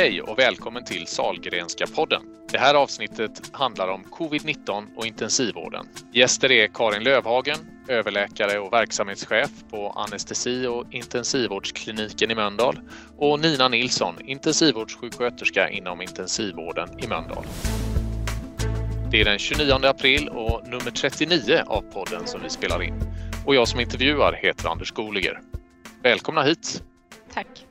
Hej och välkommen till Salgrenska podden. Det här avsnittet handlar om covid-19 och intensivvården. Gäster är Karin Lövhagen, överläkare och verksamhetschef på anestesi och intensivvårdskliniken i Mölndal och Nina Nilsson, intensivvårdssjuksköterska inom intensivvården i Mölndal. Det är den 29 april och nummer 39 av podden som vi spelar in. Och jag som intervjuar heter Anders Goliger. Välkomna hit! Tack!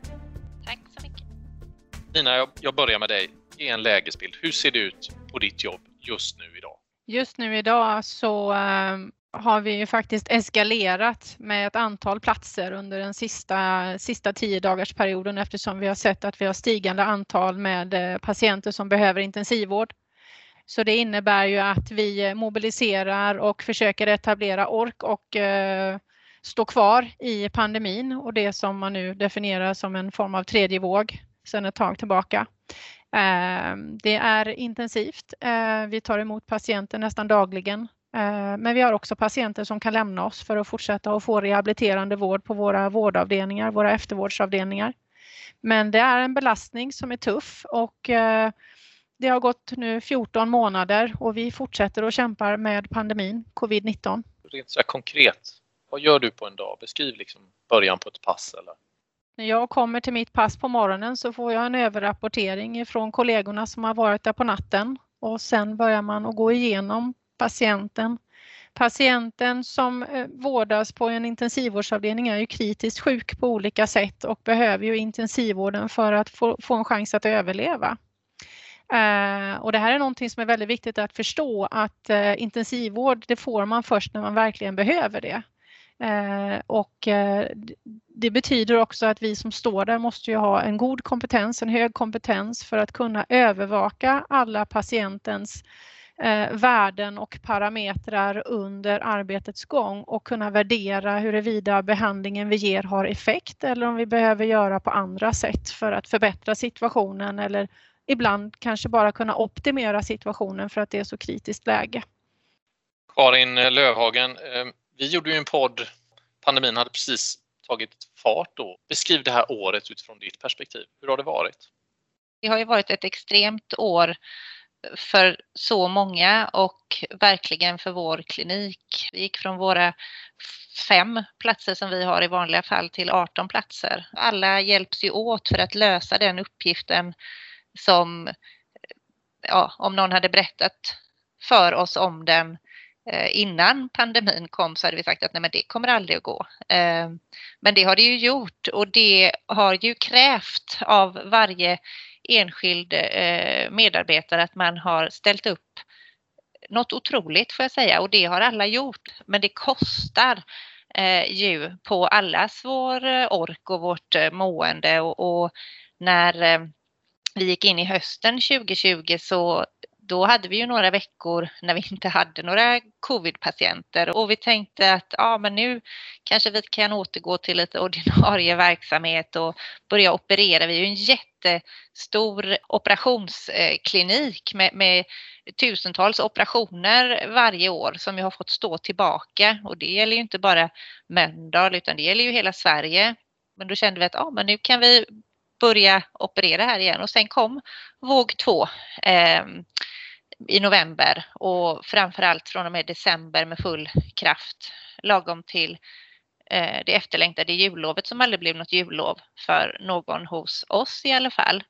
Nina, jag, jag börjar med dig. Ge en lägesbild. Hur ser det ut på ditt jobb just nu idag? Just nu idag så äh, har vi ju faktiskt eskalerat med ett antal platser under den sista, sista tio dagars perioden eftersom vi har sett att vi har stigande antal med äh, patienter som behöver intensivvård. Så det innebär ju att vi mobiliserar och försöker etablera ork och äh, stå kvar i pandemin och det som man nu definierar som en form av tredje våg sedan ett tag tillbaka. Eh, det är intensivt. Eh, vi tar emot patienter nästan dagligen. Eh, men vi har också patienter som kan lämna oss för att fortsätta att få rehabiliterande vård på våra vårdavdelningar, våra eftervårdsavdelningar. Men det är en belastning som är tuff och det har gått nu 14 månader och vi fortsätter och kämpar med pandemin, covid-19. Rent så konkret, vad gör du på en dag? Beskriv liksom början på ett pass. Eller? När jag kommer till mitt pass på morgonen så får jag en överrapportering från kollegorna som har varit där på natten och sen börjar man att gå igenom patienten. Patienten som eh, vårdas på en intensivvårdsavdelning är ju kritiskt sjuk på olika sätt och behöver ju intensivvården för att få, få en chans att överleva. Eh, och det här är någonting som är väldigt viktigt att förstå att eh, intensivvård det får man först när man verkligen behöver det. Eh, och eh, det betyder också att vi som står där måste ju ha en god kompetens, en hög kompetens för att kunna övervaka alla patientens eh, värden och parametrar under arbetets gång och kunna värdera huruvida behandlingen vi ger har effekt eller om vi behöver göra på andra sätt för att förbättra situationen eller ibland kanske bara kunna optimera situationen för att det är så kritiskt läge. Karin Lövhagen, eh, vi gjorde ju en podd, pandemin hade precis tagit fart då. Beskriv det här året utifrån ditt perspektiv. Hur har det varit? Det har ju varit ett extremt år för så många och verkligen för vår klinik. Vi gick från våra fem platser som vi har i vanliga fall till 18 platser. Alla hjälps ju åt för att lösa den uppgiften som, ja, om någon hade berättat för oss om den Eh, innan pandemin kom så hade vi sagt att nej men det kommer aldrig att gå. Eh, men det har det ju gjort och det har ju krävt av varje enskild eh, medarbetare att man har ställt upp något otroligt får jag säga och det har alla gjort. Men det kostar ju på allas vår ork och vårt mående och, och när vi gick in i hösten 2020 så då hade vi ju några veckor när vi inte hade några covidpatienter och vi tänkte att ja, men nu kanske vi kan återgå till lite ordinarie verksamhet och börja operera. Vi är ju en jättestor operationsklinik med, med tusentals operationer varje år som vi har fått stå tillbaka och det gäller ju inte bara Mölndal utan det gäller ju hela Sverige. Men då kände vi att ja, men nu kan vi börja operera här igen och sen kom våg två. Ehm, i november och framförallt från och med december med full kraft lagom till eh, det efterlängtade jullovet som aldrig blev något jullov för någon hos oss i alla fall.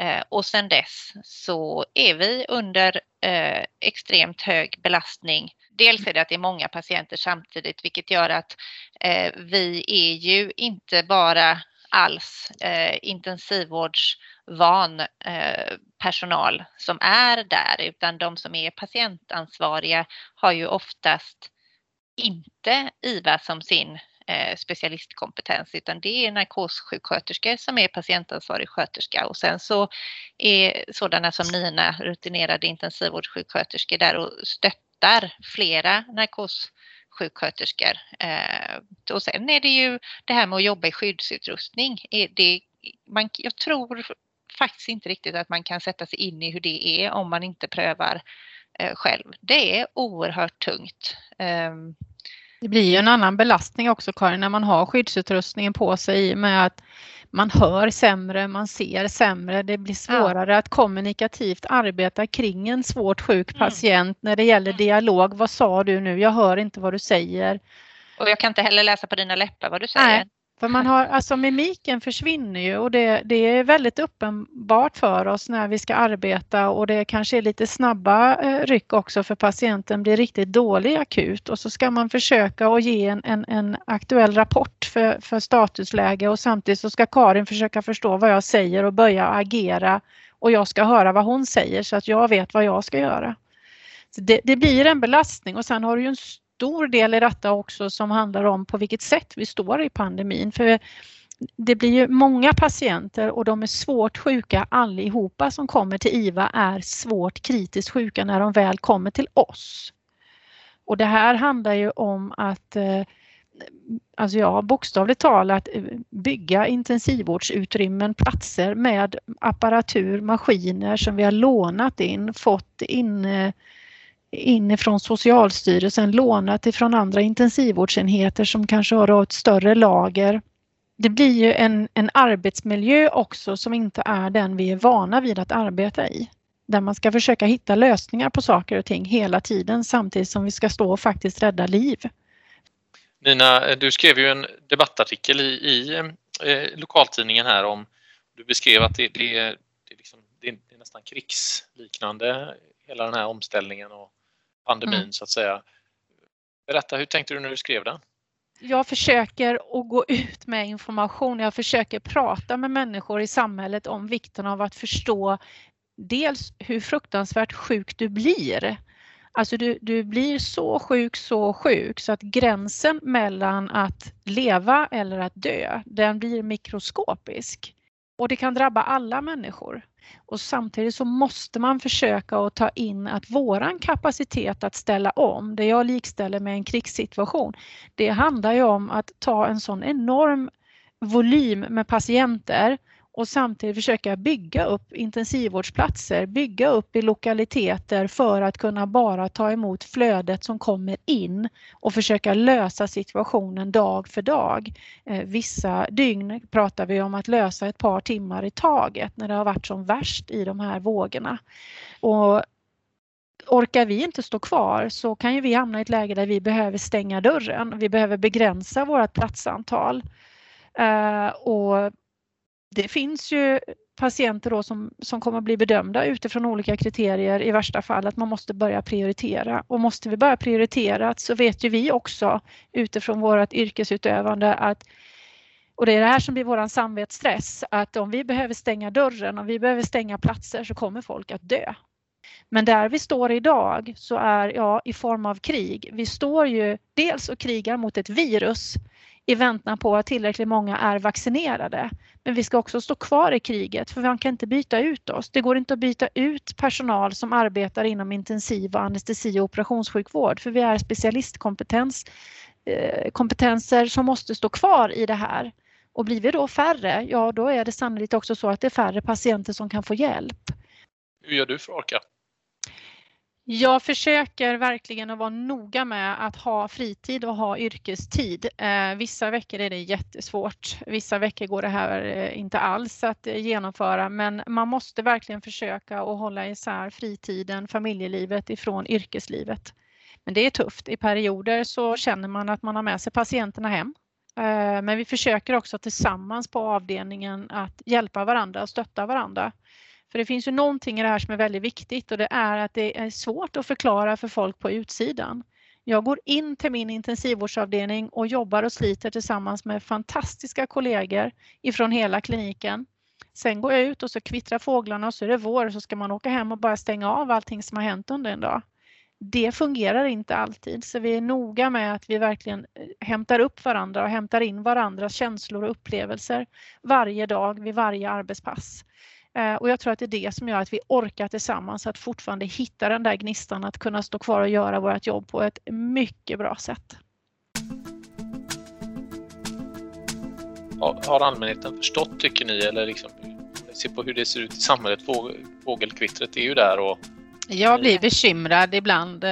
Eh, och sedan dess så är vi under eh, extremt hög belastning. Dels är det att det är många patienter samtidigt vilket gör att eh, vi är ju inte bara alls eh, intensivvårdsvan eh, personal som är där utan de som är patientansvariga har ju oftast inte IVA som sin eh, specialistkompetens utan det är narkossjuksköterskor som är patientansvarig sköterska och sen så är sådana som Nina rutinerade intensivvårdssjuksköterskor där och stöttar flera narkossjuksköterskor. Eh, och sen är det ju det här med att jobba i skyddsutrustning. Eh, det, man, jag tror faktiskt inte riktigt att man kan sätta sig in i hur det är om man inte prövar eh, själv. Det är oerhört tungt. Ehm, det blir ju en annan belastning också Karin när man har skyddsutrustningen på sig i och med att man hör sämre, man ser sämre, det blir svårare ja. att kommunikativt arbeta kring en svårt sjuk mm. patient mm. när det gäller mm. dialog. Vad sa du nu? Jag hör inte vad du säger. Och jag kan inte heller läsa på dina läppar vad du säger. Nej. För man har, alltså mimiken försvinner ju och det, det är väldigt uppenbart för oss när vi ska arbeta och det kanske är lite snabba eh, ryck också för patienten blir riktigt dålig akut och så ska man försöka att ge en, en, en, aktuell rapport för, för statusläge och samtidigt så ska Karin försöka förstå vad jag säger och börja agera och jag ska höra vad hon säger så att jag vet vad jag ska göra. Det, det, blir en belastning och sen har du ju en stor del i detta också som handlar om på vilket sätt vi står i pandemin. För det blir ju många patienter och de är svårt sjuka allihopa som kommer till IVA är svårt kritiskt sjuka när de väl kommer till oss. Och det här handlar ju om att eh, alltså ja, bokstavligt talat eh, bygga intensivvårdsutrymmen, platser med apparatur, maskiner som vi har lånat in, fått in eh, inifrån Socialstyrelsen lånat ifrån andra intensivvårdsenheter som kanske har ett större lager. Det blir ju en, en arbetsmiljö också som inte är den vi är vana vid att arbeta i. Där man ska försöka hitta lösningar på saker och ting hela tiden samtidigt som vi ska stå och faktiskt rädda liv. Nina, du skrev ju en debattartikel i, i eh, lokaltidningen här om, du beskrev att det, det, det, är liksom, det är nästan krigsliknande hela den här omställningen och pandemin mm. så att säga. Berätta, hur tänkte du när du skrev den? Jag försöker att gå ut med information. Jag försöker prata med människor i samhället om vikten av att förstå dels hur fruktansvärt sjuk du blir. Alltså du, du blir så sjuk, så sjuk så att gränsen mellan att leva eller att dö, den blir mikroskopisk. Och det kan drabba alla människor. Och samtidigt så måste man försöka att ta in att våran kapacitet att ställa om, det jag likställer med en krigssituation, det handlar ju om att ta en sån enorm volym med patienter och samtidigt försöka bygga upp intensivvårdsplatser, bygga upp i lokaliteter för att kunna bara ta emot flödet som kommer in och försöka lösa situationen dag för dag. Eh, vissa dygn pratar vi om att lösa ett par timmar i taget när det har varit som värst i de här vågorna. Och orkar vi inte stå kvar så kan ju vi hamna i ett läge där vi behöver stänga dörren. Vi behöver begränsa vårt platsantal. Uh, och det finns ju patienter då som, som kommer att bli bedömda utifrån olika kriterier i värsta fall att man måste börja prioritera. Och måste vi börja prioritera så vet ju vi också utifrån vårt yrkesutövande att och det är det här som blir våran samvetsstress, att om vi behöver stänga dörren, om vi behöver stänga platser så kommer folk att dö. Men där vi står idag så är ja i form av krig. Vi står ju dels och krigar mot ett virus i väntan på att tillräckligt många är vaccinerade. Men vi ska också stå kvar i kriget för man kan inte byta ut oss. Det går inte att byta ut personal som arbetar inom intensiv och anestesi och operationssjukvård för vi är specialistkompetens eh, kompetenser som måste stå kvar i det här. Och blir vi då färre, ja då är det sannolikt också så att det är färre patienter som kan få hjälp. Hur gör du för att orka? Jag försöker verkligen att vara noga med att ha fritid och ha yrkestid. Eh, vissa veckor är det jättesvårt. Vissa veckor går det här eh, inte alls att eh, genomföra men man måste verkligen försöka att hålla isär fritiden, familjelivet ifrån yrkeslivet. Men det är tufft. I perioder så känner man att man har med sig patienterna hem. Eh, men vi försöker också tillsammans på avdelningen att hjälpa varandra och stötta varandra. För det finns ju någonting i det här som är väldigt viktigt och det är att det är svårt att förklara för folk på utsidan. Jag går in till min intensivvårdsavdelning och jobbar och sliter tillsammans med fantastiska kollegor ifrån hela kliniken. Sen går jag ut och så kvittrar fåglarna och så är det vår och så ska man åka hem och bara stänga av allting som har hänt under en dag. Det fungerar inte alltid så vi är noga med att vi verkligen eh, hämtar upp varandra och hämtar in varandras känslor och upplevelser varje dag vid varje arbetspass. Eh, och jag tror att det är det som gör att vi orkar tillsammans att fortfarande hitta den där gnistan att kunna stå kvar och göra vårt jobb på ett mycket bra sätt. Har allmänheten förstått tycker ni eller liksom, se på hur det ser ut i samhället? Fågelkvittret är ju där och jag blir bekymrad ibland eh,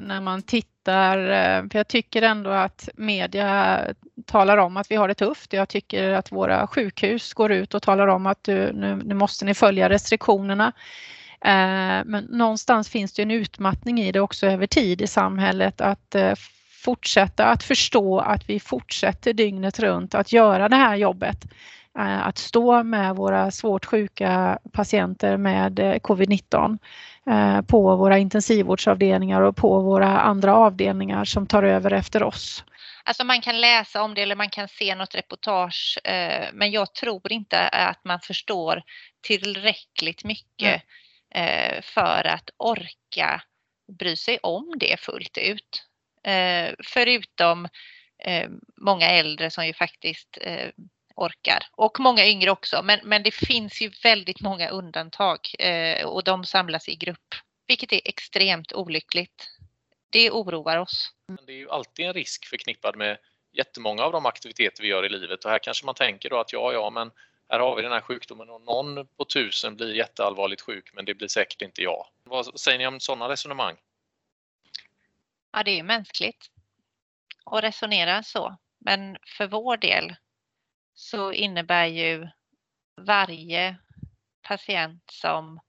när man tittar, tittar, eh, för jag tycker ändå att media talar om att vi har det tufft. Jag tycker att våra sjukhus går ut och talar om att nu, nu måste ni följa restriktionerna. Eh, men någonstans finns det en utmattning i det också över tid i samhället att eh, fortsätta att förstå att vi fortsätter dygnet runt att göra det här jobbet. Att stå med våra svårt sjuka patienter med covid-19 på våra intensivvårdsavdelningar och på våra andra avdelningar som tar över efter oss. Alltså man kan läsa om det eller man kan se något reportage men jag tror inte att man förstår tillräckligt mycket Eh, för att orka bry sig om det fullt ut. Eh, förutom eh, många äldre som ju faktiskt orkar och många yngre också. Men, men det finns ju väldigt många undantag och de samlas i grupp, vilket är extremt olyckligt. Det oroar oss. Det är ju alltid en risk förknippad med jättemånga av de aktiviteter vi gör i livet och här kanske man tänker då att ja, ja, men här har vi den här sjukdomen och någon på tusen blir jätteallvarligt sjuk men det blir säkert inte jag. Vad säger ni om sådana resonemang? Ja, det är mänskligt att resonera så. Men för vår del så innebär ju varje patient som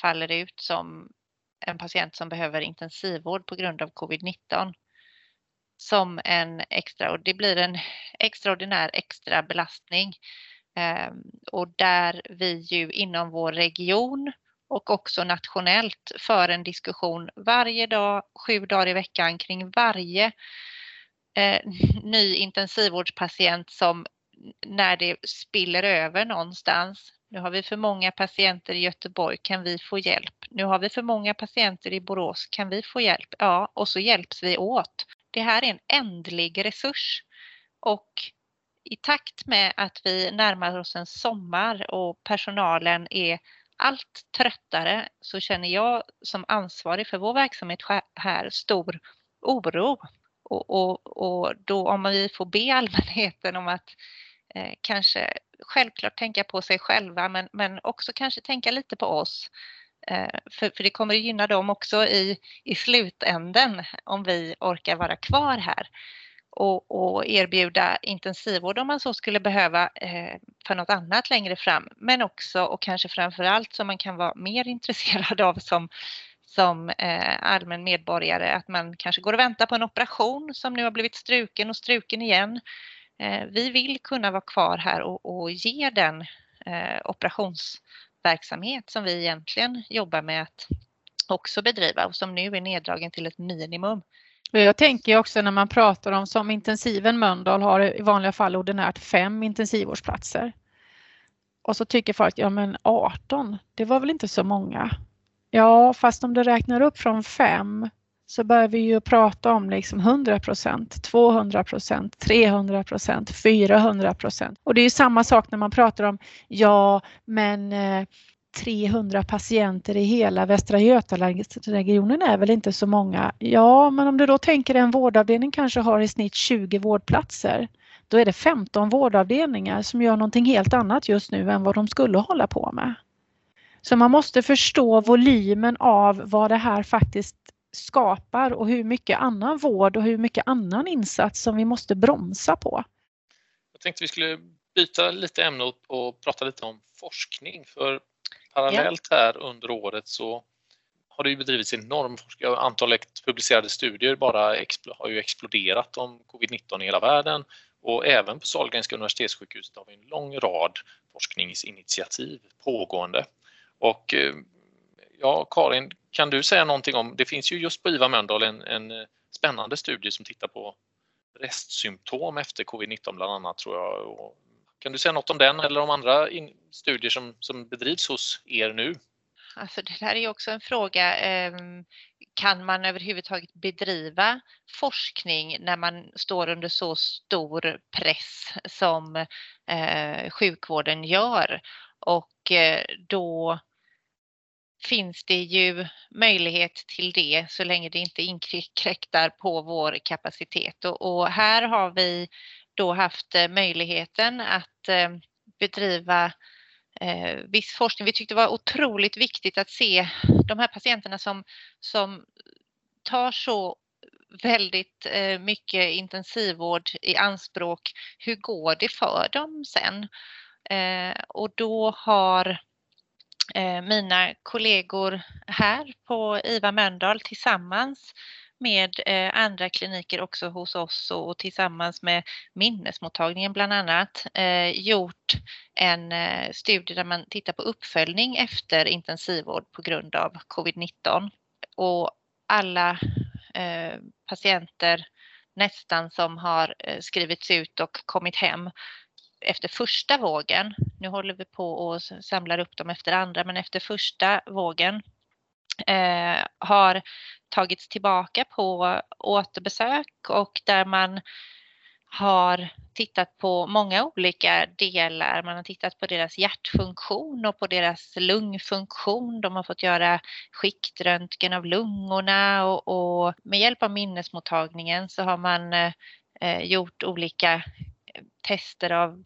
faller ut som en patient som behöver intensivvård på grund av covid-19 som en extra och det blir en extraordinär extra belastning. Ehm, och där vi ju inom vår region och också nationellt för en diskussion varje dag, sju dagar i veckan kring varje eh, ny intensivvårdspatient som när det spiller över någonstans. Nu har vi för många patienter i Göteborg, kan vi få hjälp? Nu har vi för många patienter i Borås, kan vi få hjälp? Ja, och så hjälps vi åt. Det här är en ändlig resurs och i takt med att vi närmar oss en sommar och personalen är allt tröttare så känner jag som ansvarig för vår verksamhet här stor oro. Och, och, och då om vi får be allmänheten om att eh, kanske självklart tänka på sig själva men, men också kanske tänka lite på oss. Eh, för, för det kommer att gynna dem också i, i slutänden om vi orkar vara kvar här och, och, erbjuda intensivvård om man så skulle behöva eh, för något annat längre fram. Men också och kanske framför allt som man kan vara mer intresserad av som, som eh, allmän medborgare att man kanske går och väntar på en operation som nu har blivit struken och struken igen. Eh, vi vill kunna vara kvar här och, och ge den eh, operationsverksamhet som vi egentligen jobbar med att också bedriva och som nu är neddragen till ett minimum. Jag tänker också när man pratar om som intensiven Mölndal har i vanliga fall ordinärt fem intensivvårdsplatser. Och så tycker folk, ja men 18, det var väl inte så många? Ja, fast om du räknar upp från fem så börjar vi ju prata om liksom 100 procent, 200 procent, 300 procent, 400 procent. Och det är ju samma sak när man pratar om, ja men eh, 300 patienter i hela Västra Götalandsregionen är väl inte så många. Ja, men om du då tänker en vårdavdelning kanske har i snitt 20 vårdplatser. Då är det 15 vårdavdelningar som gör någonting helt annat just nu än vad de skulle hålla på med. Så man måste förstå volymen av vad det här faktiskt skapar och hur mycket annan vård och hur mycket annan insats som vi måste bromsa på. Jag tänkte vi skulle byta lite ämne och prata lite om forskning. För Parallellt här under året så har det ju bedrivits enorm forskning. Antalet publicerade studier bara har ju exploderat om covid-19 i hela världen och även på Sahlgrenska universitetssjukhuset har vi en lång rad forskningsinitiativ pågående. Och eh, ja, Karin, kan du säga någonting om, det finns ju just på IVA Mölndal en, en eh, spännande studie som tittar på restsymptom efter covid-19 bland annat tror jag. Och kan du säga något om den eller om andra studier som, som bedrivs hos er nu? Alltså det här är också en fråga. Ehm, kan man överhuvudtaget bedriva forskning när man står under så stor press som eh, sjukvården gör? Och eh, då finns det ju möjlighet till det så länge det inte inkräktar på vår kapacitet. Och här har vi då haft eh, möjligheten att eh, bedriva eh, viss forskning. Vi tyckte det var otroligt viktigt att se de här patienterna som, som tar så väldigt eh, mycket intensivvård i anspråk. Hur går det för dem sen? Eh, och då har Eh, mina kollegor här på IVA Mölndal tillsammans med eh, andra kliniker också hos oss och tillsammans med minnesmottagningen bland annat eh, gjort en studie där man tittar på uppföljning efter intensivvård på grund av covid-19. Och alla patienter nästan som har skrivits ut och kommit hem efter första vågen. Nu håller vi på och samlar upp dem efter andra, men efter första vågen eh, har tagits tillbaka på återbesök och där man har tittat på många olika delar. Man har tittat på deras hjärtfunktion och på deras lungfunktion. De har fått göra skiktröntgen av lungorna och, och med hjälp av minnesmottagningen så har man eh, eh gjort olika tester av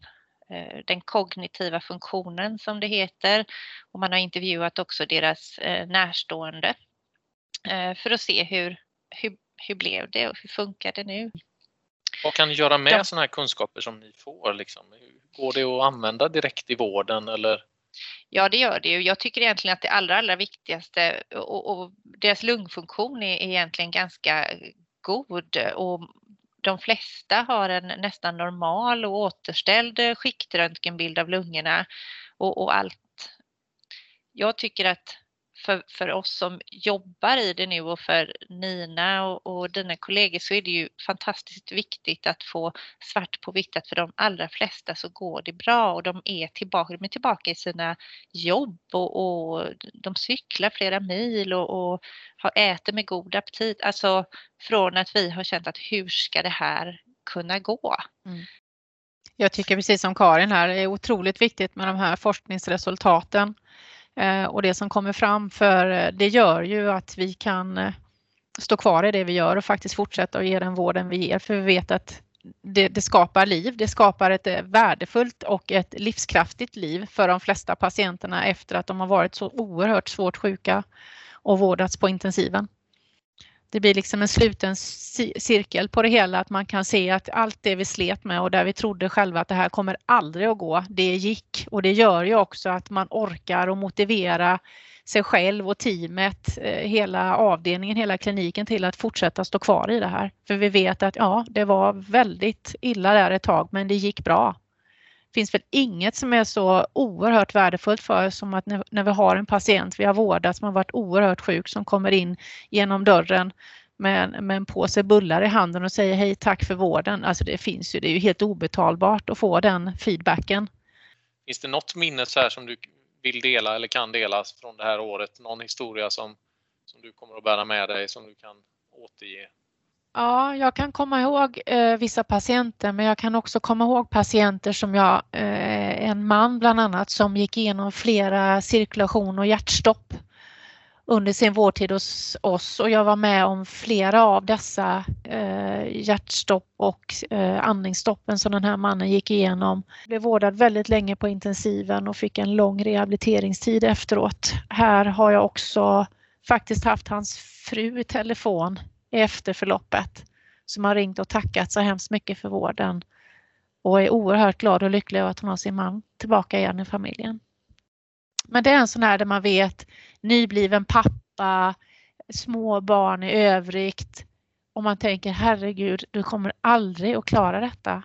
eh, den kognitiva funktionen som det heter. Och man har intervjuat också deras eh, närstående eh, för att se hur, hur, hur blev det och hur funkar det nu? Vad kan ni göra med ja. sådana här kunskaper som ni får? Liksom? Går det att använda direkt i vården eller? Ja, det gör det ju. Jag tycker egentligen att det allra, allra viktigaste och, och deras lungfunktion är egentligen ganska god och de flesta har en nästan normal och återställd eh, skiktröntgenbild av lungorna och, och allt. Jag tycker att för, för oss som jobbar i det nu och för Nina och, och dina kollegor så är det ju fantastiskt viktigt att få svart på vitt att för de allra flesta så går det bra och de är tillbaka, de är tillbaka i sina jobb och, och de cyklar flera mil och, och har, äter med god aptit. Alltså från att vi har känt att hur ska det här kunna gå? Mm. Jag tycker precis som Karin här, det är otroligt viktigt med de här forskningsresultaten Eh, och det som kommer fram för eh, det gör ju att vi kan eh, stå kvar i det vi gör och faktiskt fortsätta att ge den vården vi ger. För vi vet att det, det, skapar liv, det skapar ett värdefullt och ett livskraftigt liv för de flesta patienterna efter att de har varit så oerhört svårt sjuka och vårdats på intensiven det blir liksom en sluten cirkel på det hela, att man kan se att allt det vi slet med och där vi trodde själva att det här kommer aldrig att gå, det gick och det gör ju också att man orkar och motivera sig själv och teamet, eh, hela avdelningen, hela kliniken till att fortsätta stå kvar i det här. För vi vet att ja, det var väldigt illa där ett tag, men det gick bra finns väl inget som är så oerhört värdefullt för oss som att när, när vi har en patient vi har vårdat som har varit oerhört sjuk som kommer in genom dörren med, med en påse bullar i handen och säger hej tack för vården. Alltså det finns ju, det är ju helt obetalbart att få den feedbacken. Finns det något minne så här som du vill dela eller kan dela från det här året? Någon historia som, som du kommer att bära med dig som du kan återge? Ja, jag kan komma ihåg eh, vissa patienter men jag kan också komma ihåg patienter som jag, eh, en man bland annat som gick igenom flera cirkulation och hjärtstopp under sin vårdtid hos oss och jag var med om flera av dessa eh, hjärtstopp och eh, andningsstoppen som den här mannen gick igenom. Blev vårdad väldigt länge på intensiven och fick en lång rehabiliteringstid efteråt. Här har jag också faktiskt haft hans fru i telefon efter förloppet som har ringt och tackat så hemskt mycket för vården och är oerhört glad och lycklig över att hon har sin man tillbaka igen i familjen. Men det är en sån här där man vet nybliven pappa, små barn i övrigt och man tänker herregud, du kommer aldrig att klara detta.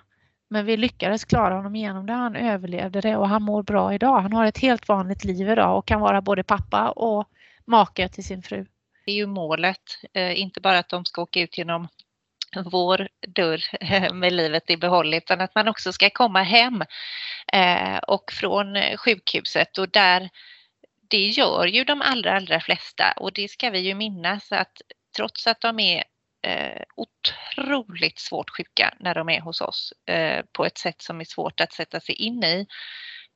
Men vi lyckades klara honom igenom det. Han överlevde det och han mår bra idag. Han har ett helt vanligt liv idag och kan vara både pappa och make till sin fru är ju målet. Eh, inte bara att de ska åka ut genom vår dörr eh, med livet i behåll utan att man också ska komma hem eh, och från sjukhuset och där det gör ju de allra, allra flesta och det ska vi ju minnas att trots att de är eh, otroligt svårt sjuka när de är hos oss eh, på ett sätt som är svårt att sätta sig in i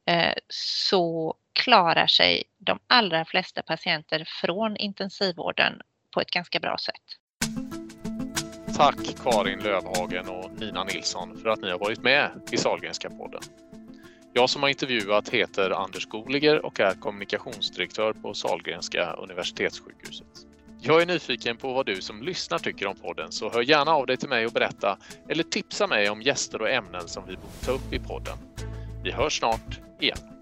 Eh, så klarar sig de allra flesta patienter från intensivvården på ett ganska bra sätt. Tack Karin Lövhagen och Nina Nilsson för att ni har varit med i Salgrenska podden. Jag som har intervjuat heter Anders Goliger och är kommunikationsdirektör på Salgrenska universitetssjukhuset. Jag är nyfiken på vad du som lyssnar tycker om podden så hör gärna av dig till mig och berätta eller tipsa mig om gäster och ämnen som vi borde ta upp i podden. Vi hörs snart igen.